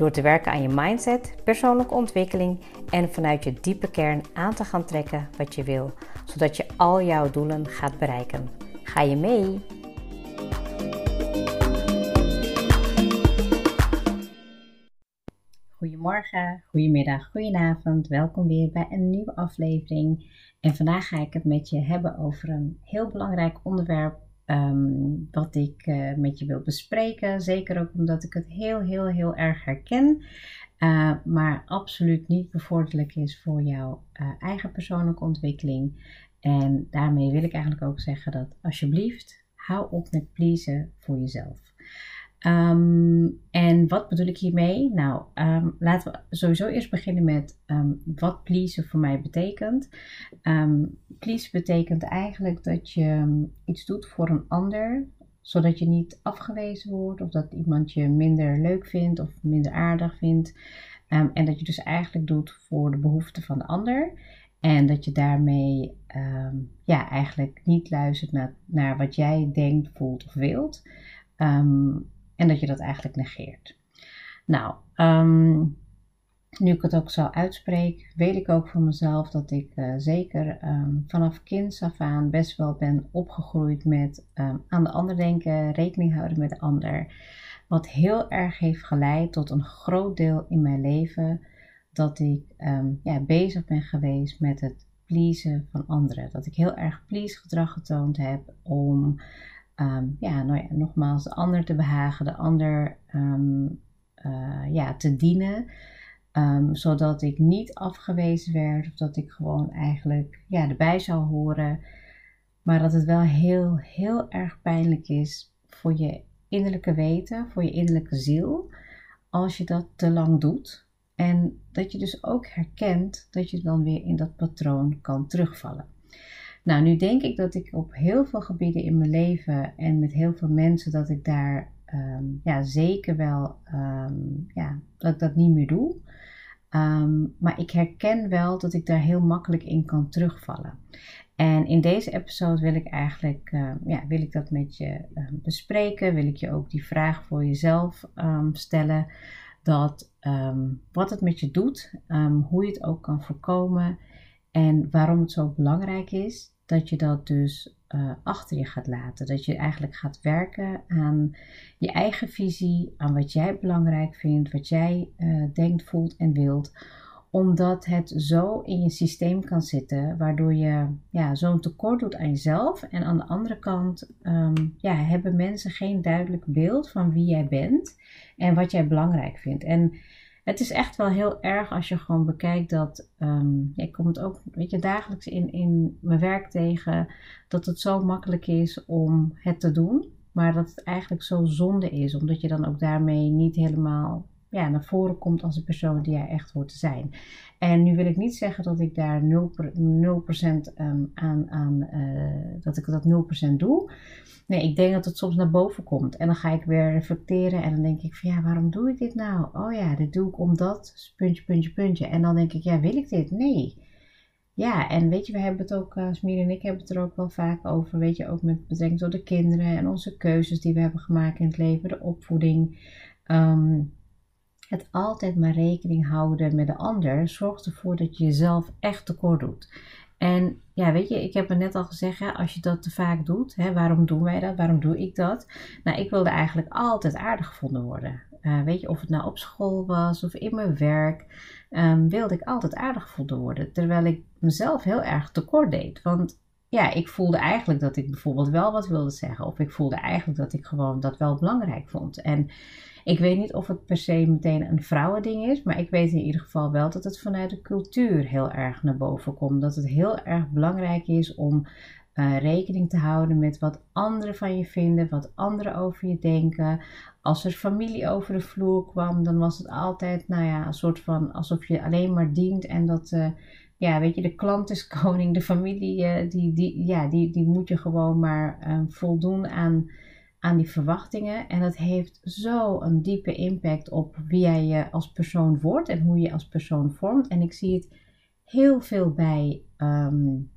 Door te werken aan je mindset, persoonlijke ontwikkeling en vanuit je diepe kern aan te gaan trekken wat je wil, zodat je al jouw doelen gaat bereiken. Ga je mee? Goedemorgen, goedemiddag, goedenavond. Welkom weer bij een nieuwe aflevering. En vandaag ga ik het met je hebben over een heel belangrijk onderwerp Ehm, wat ik uh, met je wil bespreken. Zeker ook omdat ik het heel, heel, heel erg herken. Uh, maar absoluut niet bevorderlijk is voor jouw uh, eigen persoonlijke ontwikkeling. En daarmee wil ik eigenlijk ook zeggen dat alsjeblieft hou op met pleasen voor jezelf. Ehm, en wat bedoel ik hiermee? Nou, um, laten we sowieso eerst beginnen met um, wat pleasen voor mij betekent. Um, please betekent eigenlijk dat je iets doet voor een ander, zodat je niet afgewezen wordt of dat iemand je minder leuk vindt of minder aardig vindt. en dat je dus eigenlijk doet voor de behoeften van de ander. En dat je daarmee ja, eigenlijk niet luistert naar, naar wat jij denkt, voelt of wilt. En dat je dat eigenlijk negeert. Nou, um, nu ik het ook zo uitspreek, weet ik ook van mezelf dat ik uh, zeker um, vanaf kinds af aan best wel ben opgegroeid met um, aan de ander denken, rekening houden met de ander. Wat heel erg heeft geleid tot een groot deel in mijn leven dat ik ja, bezig ben geweest met het pleasen van anderen. Dat ik heel erg please gedrag getoond heb om Ehm, ja, nou ja, nogmaals, de ander te behagen, de ander um, uh, ja, te dienen. Um, zodat ik niet afgewezen werd of dat ik gewoon eigenlijk ja, erbij zou horen. Maar dat het wel heel, heel erg pijnlijk is voor je innerlijke weten, voor je innerlijke ziel, als je dat te lang doet. En dat je dus ook herkent dat je dan weer in dat patroon kan terugvallen. Nou, nu denk ik dat ik op heel veel gebieden in mijn leven en met heel veel mensen dat ik daar ehm, ja, zeker wel um, ja, dat ik dat niet meer doe. Um, maar ik herken wel dat ik daar heel makkelijk in kan terugvallen. En in deze episode wil ik eigenlijk ja, wil ik dat met je bespreken. Wil ik je ook die vraag voor jezelf stellen. Dat wat het met je doet, hoe je het ook kan voorkomen. En waarom het zo belangrijk is dat je dat dus uh, achter je gaat laten. Dat je eigenlijk gaat werken aan je eigen visie, aan wat jij belangrijk vindt, wat jij uh, denkt, voelt en wilt. Omdat het zo in je systeem kan zitten, waardoor je ja, zo'n tekort doet aan jezelf. En aan de andere kant um, ja, hebben mensen geen duidelijk beeld van wie jij bent en wat jij belangrijk vindt. En het is echt wel heel erg als je gewoon bekijkt dat. Um, ik kom het ook weet je, dagelijks in, in mijn werk tegen. Dat het zo makkelijk is om het te doen. Maar dat het eigenlijk zo zonde is. Omdat je dan ook daarmee niet helemaal ja, naar voren komt als de persoon die jij echt hoort te zijn. En nu wil ik niet zeggen dat ik daar 0%, 0 um, aan, aan uh, dat ik dat 0% doe. Nee, ik denk dat het soms naar boven komt. En dan ga ik weer reflecteren en dan denk ik van ja, waarom doe ik dit nou? Oh ja, dit doe ik omdat, puntje, puntje, puntje. En dan denk ik, ja, wil ik dit? Nee. Ja, en weet je, we hebben het ook, uh, Smir en ik hebben het er ook wel vaak over, weet je, ook met betrekking tot de kinderen en onze keuzes die we hebben gemaakt in het leven, de opvoeding. Um, het altijd maar rekening houden met de ander zorgt ervoor dat je jezelf echt tekort doet. En ja, weet je, ik heb het net al gezegd, als je dat te vaak doet, hè, waarom doen wij dat? Waarom doe ik dat? Nou, ik wilde eigenlijk altijd aardig gevonden worden. Uh, weet je, of het nou op school was of in mijn werk, um, wilde ik altijd aardig gevonden worden. Terwijl ik mezelf heel erg tekort deed. Want ja, ik voelde eigenlijk dat ik bijvoorbeeld wel wat wilde zeggen. Of ik voelde eigenlijk dat ik gewoon dat wel belangrijk vond. En ik weet niet of het per se meteen een vrouwending is, maar ik weet in ieder geval wel dat het vanuit de cultuur heel erg naar boven komt. Dat het heel erg belangrijk is om uh, rekening te houden met wat anderen van je vinden, wat anderen over je denken. Als er familie over de vloer kwam, dan was het altijd, nou ja, een soort van alsof je alleen maar dient en dat, uh, ja, weet je, de klant is koning, de familie, uh, die, die, ja, die, die moet je gewoon maar voldoen aan, aan die verwachtingen. En dat heeft zo een diepe impact op wie jij je als persoon wordt en hoe je als persoon vormt. En ik zie het heel veel bij. Um,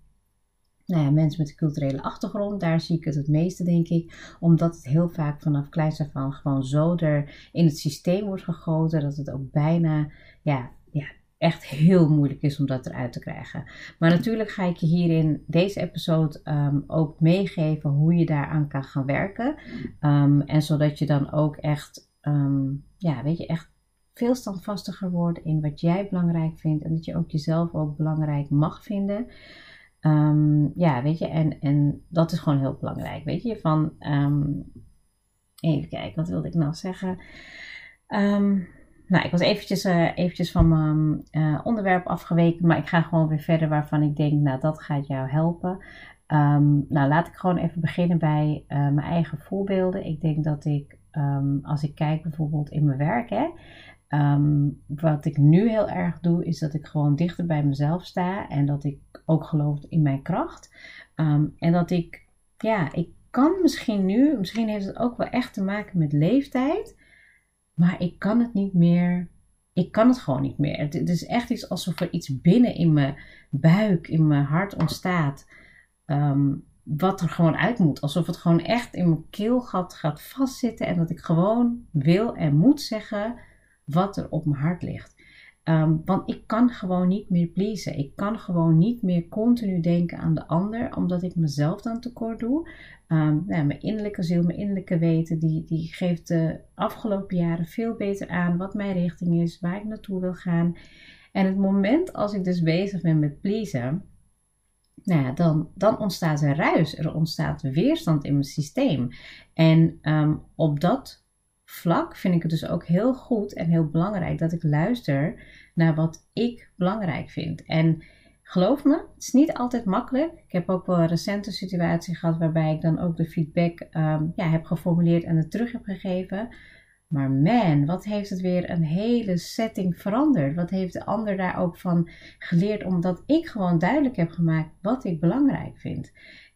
nou mensen met een culturele achtergrond, daar zie ik het het meeste, denk ik. Omdat het heel vaak vanaf kleins af aan gewoon zo er in het systeem wordt gegoten, dat het ook bijna, ja, echt heel moeilijk is om dat eruit te krijgen. Maar natuurlijk ga ik je hier in deze episode ehm, ook meegeven hoe je daaraan kan gaan werken. Um, en zodat je dan ook echt, um, ja, weet je, echt veel standvastiger wordt in wat jij belangrijk vindt. En dat je ook jezelf ook belangrijk mag vinden. Ja, weet je, en, en dat is gewoon heel belangrijk, weet je, van, even kijken, wat wilde ik nou zeggen? Nou, ik was eventjes, uh, eventjes van mijn uh, onderwerp afgeweken, maar ik ga gewoon weer verder waarvan ik denk, nou, dat gaat jou helpen. nou, laat ik gewoon even beginnen bij uh, mijn eigen voorbeelden. Ik denk dat ik, als ik kijk bijvoorbeeld in mijn werk, hè, Um, wat ik nu heel erg doe, is dat ik gewoon dichter bij mezelf sta en dat ik ook geloof in mijn kracht. En dat ik, ja, ik kan misschien nu, misschien heeft het ook wel echt te maken met leeftijd, maar ik kan het niet meer. Ik kan het gewoon niet meer. Het, is echt iets alsof er iets binnen in mijn buik, in mijn hart ontstaat. Um, wat er gewoon uit moet. Alsof het gewoon echt in mijn keelgat gaat vastzitten. En dat ik gewoon wil en moet zeggen wat er op mijn hart ligt. Um, want ik kan gewoon niet meer pleasen. Ik kan gewoon niet meer continu denken aan de ander, omdat ik mezelf dan tekort doe. Um, nou, mijn innerlijke ziel, mijn innerlijke weten, die, die geeft de afgelopen jaren veel beter aan wat mijn richting is, waar ik naartoe wil gaan. En het moment als ik dus bezig ben met pleasen, nou ja, dan, dan ontstaat er ruis, er ontstaat weerstand in mijn systeem. En um, op dat vlak vind ik het dus ook heel goed en heel belangrijk dat ik luister naar wat ik belangrijk vind. En geloof me, het is niet altijd makkelijk. Ik heb ook wel een recente situatie gehad waarbij ik dan ook de feedback um, ja, heb geformuleerd en het terug heb gegeven. Maar man, wat heeft het weer een hele setting veranderd? Wat heeft de ander daar ook van geleerd? Omdat ik gewoon duidelijk heb gemaakt wat ik belangrijk vind.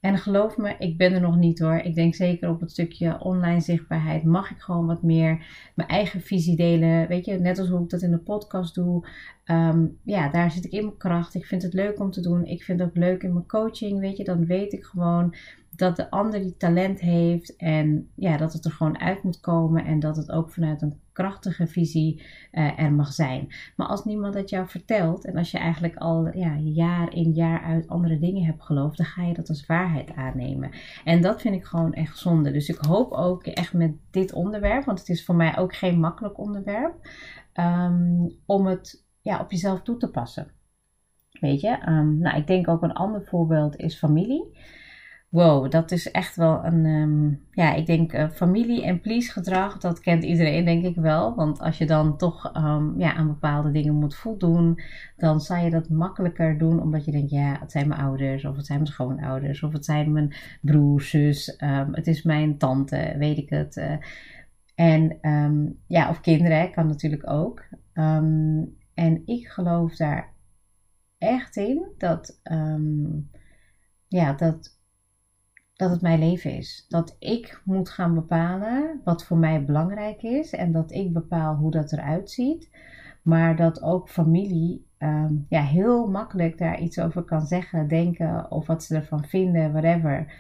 En geloof me, ik ben er nog niet hoor. Ik denk zeker op het stukje online zichtbaarheid mag ik gewoon wat meer mijn eigen visie delen. Weet je, net als hoe ik dat in de podcast doe. Ehm, ja, daar zit ik in mijn kracht. Ik vind het leuk om te doen. Ik vind het ook leuk in mijn coaching. Weet je, dan weet ik gewoon dat de ander die talent heeft en ja, dat het er gewoon uit moet komen en dat het ook vanuit een krachtige visie uh, er mag zijn. Maar als niemand dat jou vertelt en als je eigenlijk al ja, jaar in jaar uit andere dingen hebt geloofd, dan ga je dat als waarheid aannemen. En dat vind ik gewoon echt zonde. Dus ik hoop ook echt met dit onderwerp, want het is voor mij ook geen makkelijk onderwerp, um, om het ja, op jezelf toe te passen. Weet je, um, nou, ik denk ook een ander voorbeeld is familie. Wow, dat is echt wel een, um, ja, ik denk uh, familie- en please gedrag, dat kent iedereen denk ik wel. Want als je dan toch um, ja, aan bepaalde dingen moet voldoen, dan zou je dat makkelijker doen, omdat je denkt, ja, het zijn mijn ouders, of het zijn mijn schoonouders, of het zijn mijn broer, zus, um, het is mijn tante, weet ik het. Uh, en ja, of kinderen kan natuurlijk ook. en ik geloof daar echt in dat, ja, dat dat het mijn leven is. Dat ik moet gaan bepalen wat voor mij belangrijk is en dat ik bepaal hoe dat eruit ziet. Maar dat ook familie um, ja, heel makkelijk daar iets over kan zeggen, denken of wat ze ervan vinden, whatever.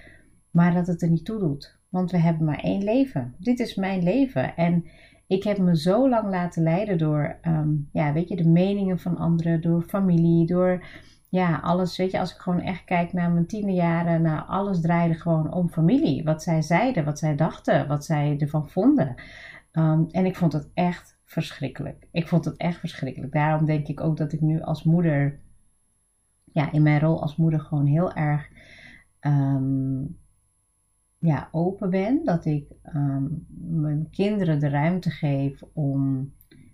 Maar dat het er niet toe doet. Want we hebben maar één leven. Dit is mijn leven. En ik heb me zo lang laten leiden door, um, ja, weet je, de meningen van anderen, door familie, door ja, alles, weet je, als ik gewoon echt kijk naar mijn tienerjaren, nou, alles draaide gewoon om familie. Wat zij zeiden, wat zij dachten, wat zij ervan vonden. Um, en ik vond het echt verschrikkelijk. Ik vond het echt verschrikkelijk. Daarom denk ik ook dat ik nu als moeder, ja, in mijn rol als moeder gewoon heel erg um, ja, open ben. Dat ik um, mijn kinderen de ruimte geef om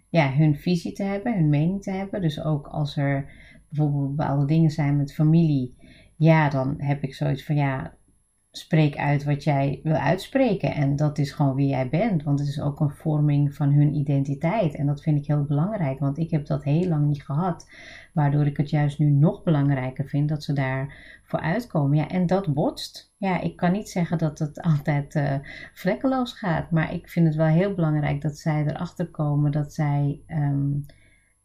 ja, hun visie te hebben, hun mening te hebben. Dus ook als er bijvoorbeeld bepaalde dingen zijn met familie, ja, dan heb ik zoiets van ja, spreek uit wat jij wil uitspreken. En dat is gewoon wie jij bent. Want het is ook een vorming van hun identiteit. En dat vind ik heel belangrijk. Want ik heb dat heel lang niet gehad. Waardoor ik het juist nu nog belangrijker vind dat ze daarvoor uitkomen. Ja, en dat botst. Ja, ik kan niet zeggen dat het altijd uh, vlekkeloos gaat. Maar ik vind het wel heel belangrijk dat zij erachter komen dat zij. Um,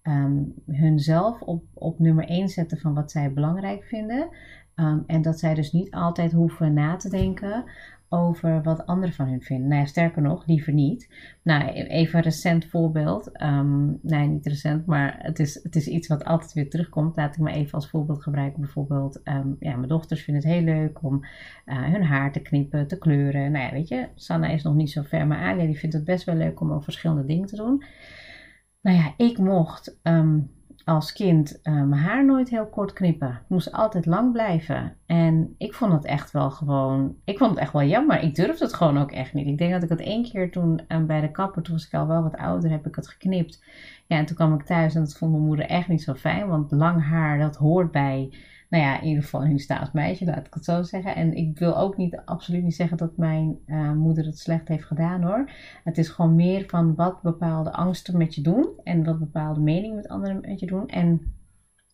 um, hunzelf op, op nummer 1 zetten van wat zij belangrijk vinden. Um, en dat zij dus niet altijd hoeven na te denken over wat anderen van hun vinden. Nou ja, sterker nog, liever niet. Nou, even een recent voorbeeld. Um, nee, niet recent, maar het is, het is iets wat altijd weer terugkomt. Laat ik me even als voorbeeld gebruiken. Bijvoorbeeld, ja, mijn dochters vinden het heel leuk om uh, hun haar te knippen, te kleuren. Nou ja, weet je, Sanna is nog niet zo ver, maar Alia die vindt het best wel leuk om ook verschillende dingen te doen. Nou ja, ik mocht um, als kind uh, mijn haar nooit heel kort knippen. Ik moest altijd lang blijven. En ik vond het echt wel gewoon. Ik vond het echt wel jammer. Ik durfde het gewoon ook echt niet. Ik denk dat ik het één keer toen uh, bij de kapper, toen was ik al wel wat ouder, heb ik het geknipt. Ja, en toen kwam ik thuis en dat vond mijn moeder echt niet zo fijn. Want lang haar, dat hoort bij nou ja, in ieder geval in staat meisje, laat ik het zo zeggen. En ik wil ook niet, absoluut niet zeggen dat mijn uh, moeder het slecht heeft gedaan hoor. Het is gewoon meer van wat bepaalde angsten met je doen en wat bepaalde meningen met anderen met je doen. En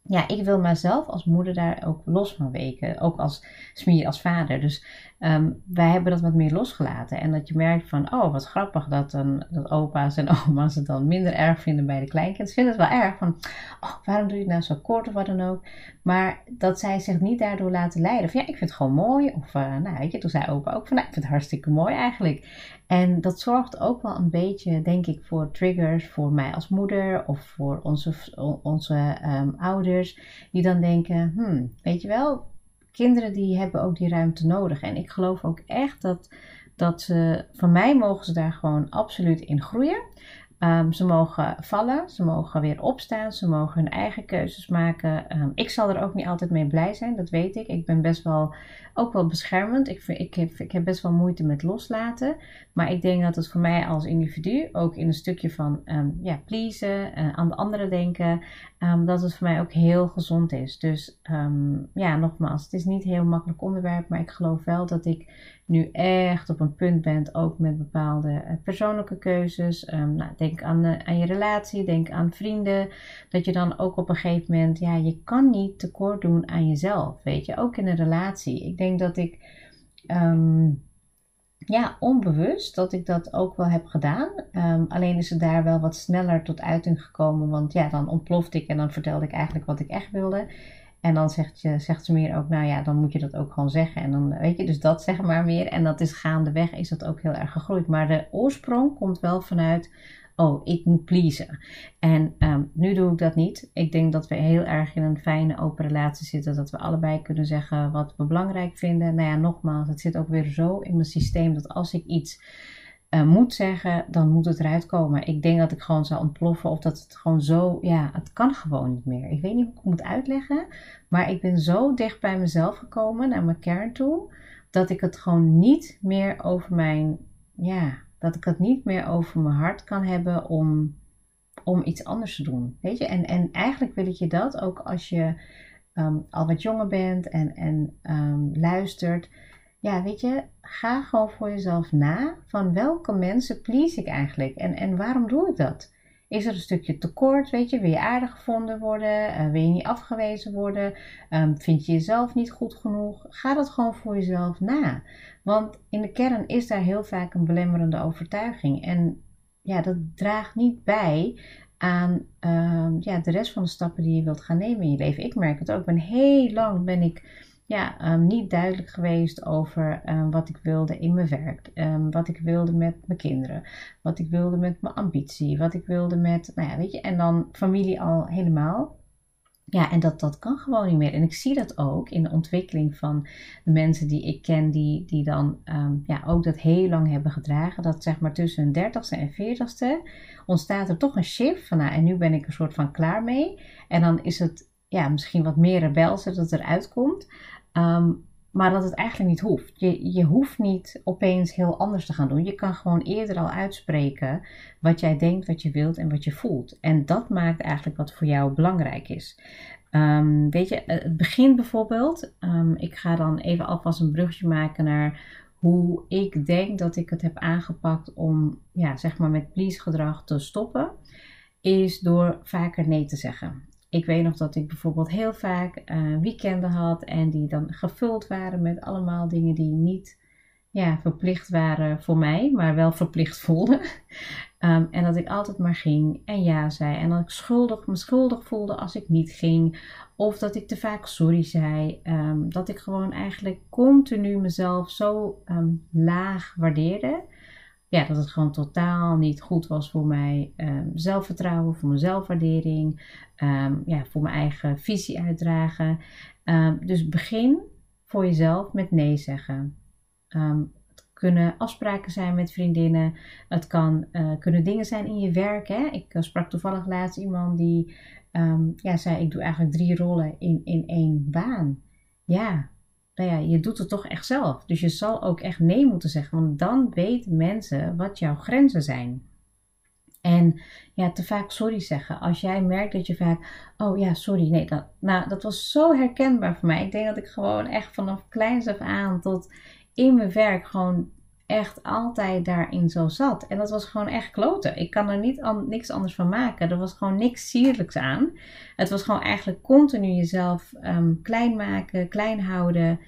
ja, ik wil mezelf als moeder daar ook los van weken. Ook als smier, als vader. Dus um, wij hebben dat wat meer losgelaten. En dat je merkt van, oh wat grappig dat, een, dat opa's en oma's het dan minder erg vinden bij de kleinkinderen. Ze vinden het wel erg van, oh waarom doe je het nou zo kort of wat dan ook. Maar dat zij zich niet daardoor laten leiden. Of ja, ik vind het gewoon mooi. Of uh, nou weet je, toen zei opa ook van, nou, ik vind het hartstikke mooi eigenlijk. En dat zorgt ook wel een beetje, denk ik, voor triggers voor mij als moeder of voor onze, onze um, ouders. Die dan denken, hmm, weet je wel, kinderen die hebben ook die ruimte nodig. En ik geloof ook echt dat, dat ze, van mij mogen ze daar gewoon absoluut in groeien. Um, ze mogen vallen, ze mogen weer opstaan, ze mogen hun eigen keuzes maken. Um, ik zal er ook niet altijd mee blij zijn, dat weet ik. Ik ben best wel ook wel beschermend. Ik, ik, heb, ik heb best wel moeite met loslaten. Maar ik denk dat het voor mij als individu, ook in een stukje van um, ja, pleasen, uh, aan de anderen denken, dat het voor mij ook heel gezond is. Dus ja, nogmaals, het is niet een heel makkelijk onderwerp, maar ik geloof wel dat ik nu echt op een punt bent, ook met bepaalde uh, persoonlijke keuzes. Nou, denk aan, uh, aan je relatie, denk aan vrienden. Dat je dan ook op een gegeven moment, ja, je kan niet tekort doen aan jezelf, weet je. Ook in een relatie. Ik denk dat ik, ja, onbewust dat ik dat ook wel heb gedaan. Um, alleen is het daar wel wat sneller tot uiting gekomen, want ja, dan ontplofte ik en dan vertelde ik eigenlijk wat ik echt wilde. En dan zegt, je, zegt ze meer ook, nou ja, dan moet je dat ook gewoon zeggen. En dan weet je, dus dat zeg maar meer. En dat is gaandeweg, is dat ook heel erg gegroeid. Maar de oorsprong komt wel vanuit, oh, ik moet pleasen. En um, nu doe ik dat niet. Ik denk dat we heel erg in een fijne open relatie zitten. Dat we allebei kunnen zeggen wat we belangrijk vinden. Nou ja, nogmaals, het zit ook weer zo in mijn systeem dat als ik iets uh, moet zeggen, dan moet het eruit komen. Ik denk dat ik gewoon zou ontploffen of dat het gewoon zo, ja, het kan gewoon niet meer. Ik weet niet hoe ik het moet uitleggen, maar ik ben zo dicht bij mezelf gekomen, naar mijn kern toe, dat ik het gewoon niet meer over mijn, ja, dat ik het niet meer over mijn hart kan hebben om, om iets anders te doen. Weet je, en, en eigenlijk wil ik je dat ook als je um, al wat jonger bent en, en um, luistert ja, weet je, ga gewoon voor jezelf na van welke mensen please ik eigenlijk en, en waarom doe ik dat? Is er een stukje tekort, weet je, wil je aardig gevonden worden, uh, wil je niet afgewezen worden, um, vind je jezelf niet goed genoeg? Ga dat gewoon voor jezelf na. Want in de kern is daar heel vaak een belemmerende overtuiging en ja, dat draagt niet bij aan uh, ja, de rest van de stappen die je wilt gaan nemen in je leven. Ik merk het ook, ben heel lang ben ik ja, um, niet duidelijk geweest over um, wat ik wilde in mijn werk, um, wat ik wilde met mijn kinderen, wat ik wilde met mijn ambitie, wat ik wilde met, nou ja, weet je, en dan familie al helemaal. Ja, en dat, dat kan gewoon niet meer. En ik zie dat ook in de ontwikkeling van de mensen die ik ken, die, die dan ja, ook dat heel lang hebben gedragen. Dat zeg maar tussen hun dertigste en veertigste ontstaat er toch een shift van, nou, en nu ben ik een soort van klaar mee. En dan is het ja, misschien wat meer rebels dat eruit komt. Um, maar dat het eigenlijk niet hoeft. Je, je hoeft niet opeens heel anders te gaan doen. Je kan gewoon eerder al uitspreken wat jij denkt, wat je wilt en wat je voelt. En dat maakt eigenlijk wat voor jou belangrijk is. Ehm, weet je, het begin bijvoorbeeld. Ehm, ik ga dan even alvast een brugje maken naar hoe ik denk dat ik het heb aangepakt om, ja, zeg maar met please gedrag te stoppen. Is door vaker nee te zeggen. Ik weet nog dat ik bijvoorbeeld heel vaak uh, weekenden had en die dan gevuld waren met allemaal dingen die niet ja, verplicht waren voor mij, maar wel verplicht voelden. Ehm, en dat ik altijd maar ging en ja zei. En dat ik schuldig, me schuldig voelde als ik niet ging. Of dat ik te vaak sorry zei. Ehm, dat ik gewoon eigenlijk continu mezelf zo ehm, laag waardeerde. Ja, dat het gewoon totaal niet goed was voor mij. zelfvertrouwen, voor mijn zelfwaardering. ja, voor mijn eigen visie uitdragen. dus begin voor jezelf met nee zeggen. Het kunnen afspraken zijn met vriendinnen. Het kan, uh, kunnen dingen zijn in je werk. Hè? Ik uh, sprak toevallig laatst iemand die ja, zei: Ik doe eigenlijk drie rollen in, in één baan. Ja, nou ja, je doet het toch echt zelf. Dus je zal ook echt nee moeten zeggen. Want dan weten mensen wat jouw grenzen zijn. En ja, te vaak sorry zeggen. Als jij merkt dat je vaak, oh ja, sorry, nee, dat, nou, dat was zo herkenbaar voor mij. Ik denk dat ik gewoon echt vanaf kleins af aan tot in mijn werk gewoon echt altijd daarin zo zat. En dat was gewoon echt kloten. Ik kan er niet niks anders van maken. Er was gewoon niks sierlijks aan. Het was gewoon eigenlijk continu jezelf um, klein maken, klein houden.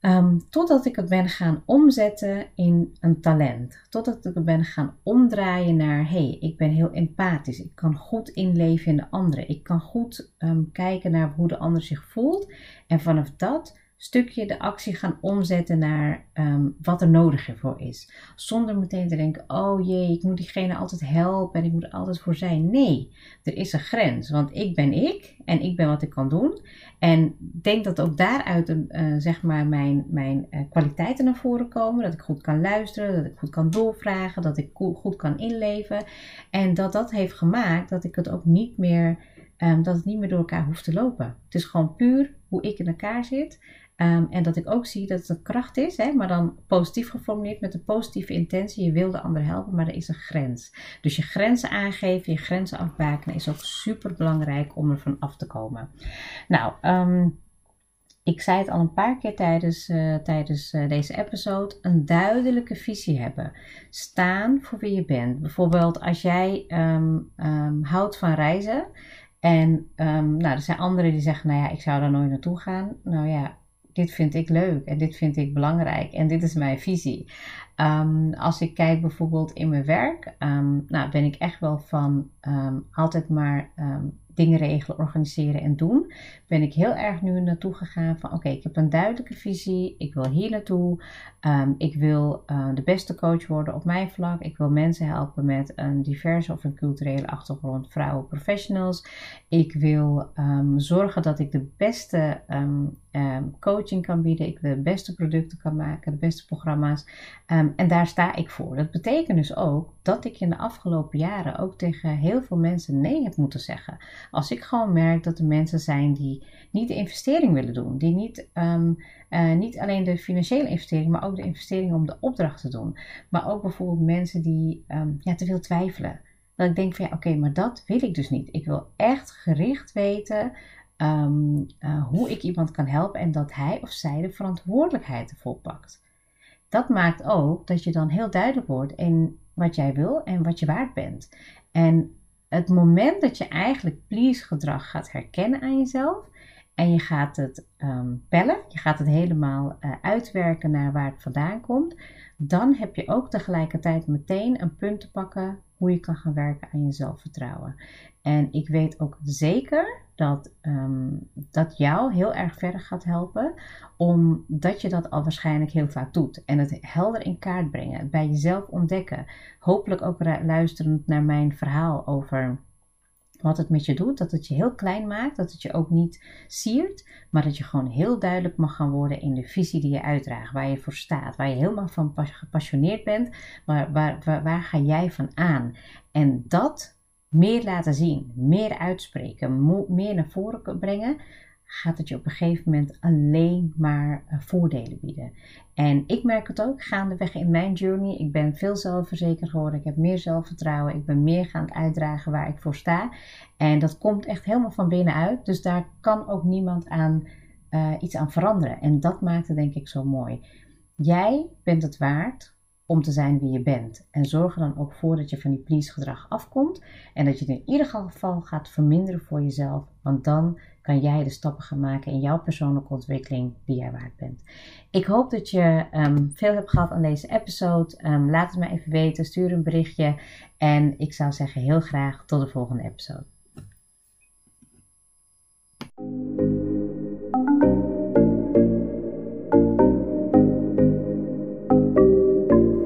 Um, totdat ik het ben gaan omzetten in een talent. Totdat ik het ben gaan omdraaien naar: hey, ik ben heel empathisch. Ik kan goed inleven in de andere. Ik kan goed um, kijken naar hoe de ander zich voelt. En vanaf dat stukje de actie gaan omzetten naar ehm, wat er nodig ervoor is. Zonder meteen te denken: oh jee, ik moet diegene altijd helpen en ik moet er altijd voor zijn. Nee, er is een grens. Want ik ben ik en ik ben wat ik kan doen. En denk dat ook daaruit uh, zeg maar mijn, mijn uh, kwaliteiten naar voren komen. Dat ik goed kan luisteren, dat ik goed kan doorvragen, dat ik goed kan inleven. En dat dat heeft gemaakt dat ik het ook niet meer. Um, dat het niet meer door elkaar hoeft te lopen. Het is gewoon puur hoe ik in elkaar zit. Um, en dat ik ook zie dat het een kracht is, hè, maar dan positief geformuleerd met een positieve intentie. Je wil de ander helpen, maar er is een grens. Dus je grenzen aangeven, je grenzen afbakenen is ook super belangrijk om er van af te komen. Nou, um, ik zei het al een paar keer tijdens, uh, tijdens uh, deze episode. Een duidelijke visie hebben. Staan voor wie je bent. Bijvoorbeeld als jij um, houdt van reizen. En nou, er zijn anderen die zeggen, nou ja, ik zou daar nooit naartoe gaan. Nou ja, dit vind ik leuk en dit vind ik belangrijk en dit is mijn visie. Um, als ik kijk bijvoorbeeld in mijn werk, um, nou ben ik echt wel van um, altijd maar dingen regelen, organiseren en doen, ben ik heel erg nu naartoe gegaan van oké, ik heb een duidelijke visie, ik wil hier naartoe, um, ik wil uh, de beste coach worden op mijn vlak, ik wil mensen helpen met een diverse of een culturele achtergrond, vrouwen, professionals, ik wil um, zorgen dat ik de beste um, coaching kan bieden, ik de beste producten kan maken, de beste programma's. En daar sta ik voor. Dat betekent dus ook dat ik in de afgelopen jaren ook tegen heel veel mensen nee heb moeten zeggen. Als ik gewoon merk dat er mensen zijn die niet de investering willen doen, die niet, um, uh, niet alleen de financiële investering, maar ook de investering om de opdracht te doen. Maar ook bijvoorbeeld mensen die um, ja, te veel twijfelen. Dat ik denk van ja, oké, maar dat wil ik dus niet. Ik wil echt gericht weten um, uh, hoe ik iemand kan helpen en dat hij of zij de verantwoordelijkheid ervoor pakt. Dat maakt ook dat je dan heel duidelijk wordt in wat jij wil en wat je waard bent. En het moment dat je eigenlijk please gedrag gaat herkennen aan jezelf en je gaat het um, bellen, je gaat het helemaal uh, uitwerken naar waar het vandaan komt, dan heb je ook tegelijkertijd meteen een punt te pakken hoe je kan gaan werken aan je zelfvertrouwen. En ik weet ook zeker dat um, dat jou heel erg verder gaat helpen, omdat je dat al waarschijnlijk heel vaak doet. En het helder in kaart brengen, bij jezelf ontdekken. Hopelijk ook luisterend naar mijn verhaal over wat het met je doet. Dat het je heel klein maakt, dat het je ook niet siert, maar dat je gewoon heel duidelijk mag gaan worden in de visie die je uitdraagt, waar je voor staat, waar je helemaal van gepassioneerd bent, waar, waar, waar, waar ga jij van aan? En dat meer laten zien, meer uitspreken, meer naar voren brengen, gaat het je op een gegeven moment alleen maar uh, voordelen bieden. En ik merk het ook gaandeweg in mijn journey. Ik ben veel zelfverzekerd geworden. Ik heb meer zelfvertrouwen. Ik ben meer gaan uitdragen waar ik voor sta. En dat komt echt helemaal van binnenuit. Dus daar kan ook niemand aan uh, iets aan veranderen. En dat maakt het denk ik zo mooi. Jij bent het waard om te zijn wie je bent. En zorg er dan ook voor dat je van die please gedrag afkomt. En dat je het in ieder geval gaat verminderen voor jezelf. Want dan kan jij de stappen gaan maken in jouw persoonlijke ontwikkeling die jij waard bent. Ik hoop dat je um, veel hebt gehad aan deze episode. Um, laat het me even weten. Stuur een berichtje. En ik zou zeggen heel graag tot de volgende episode.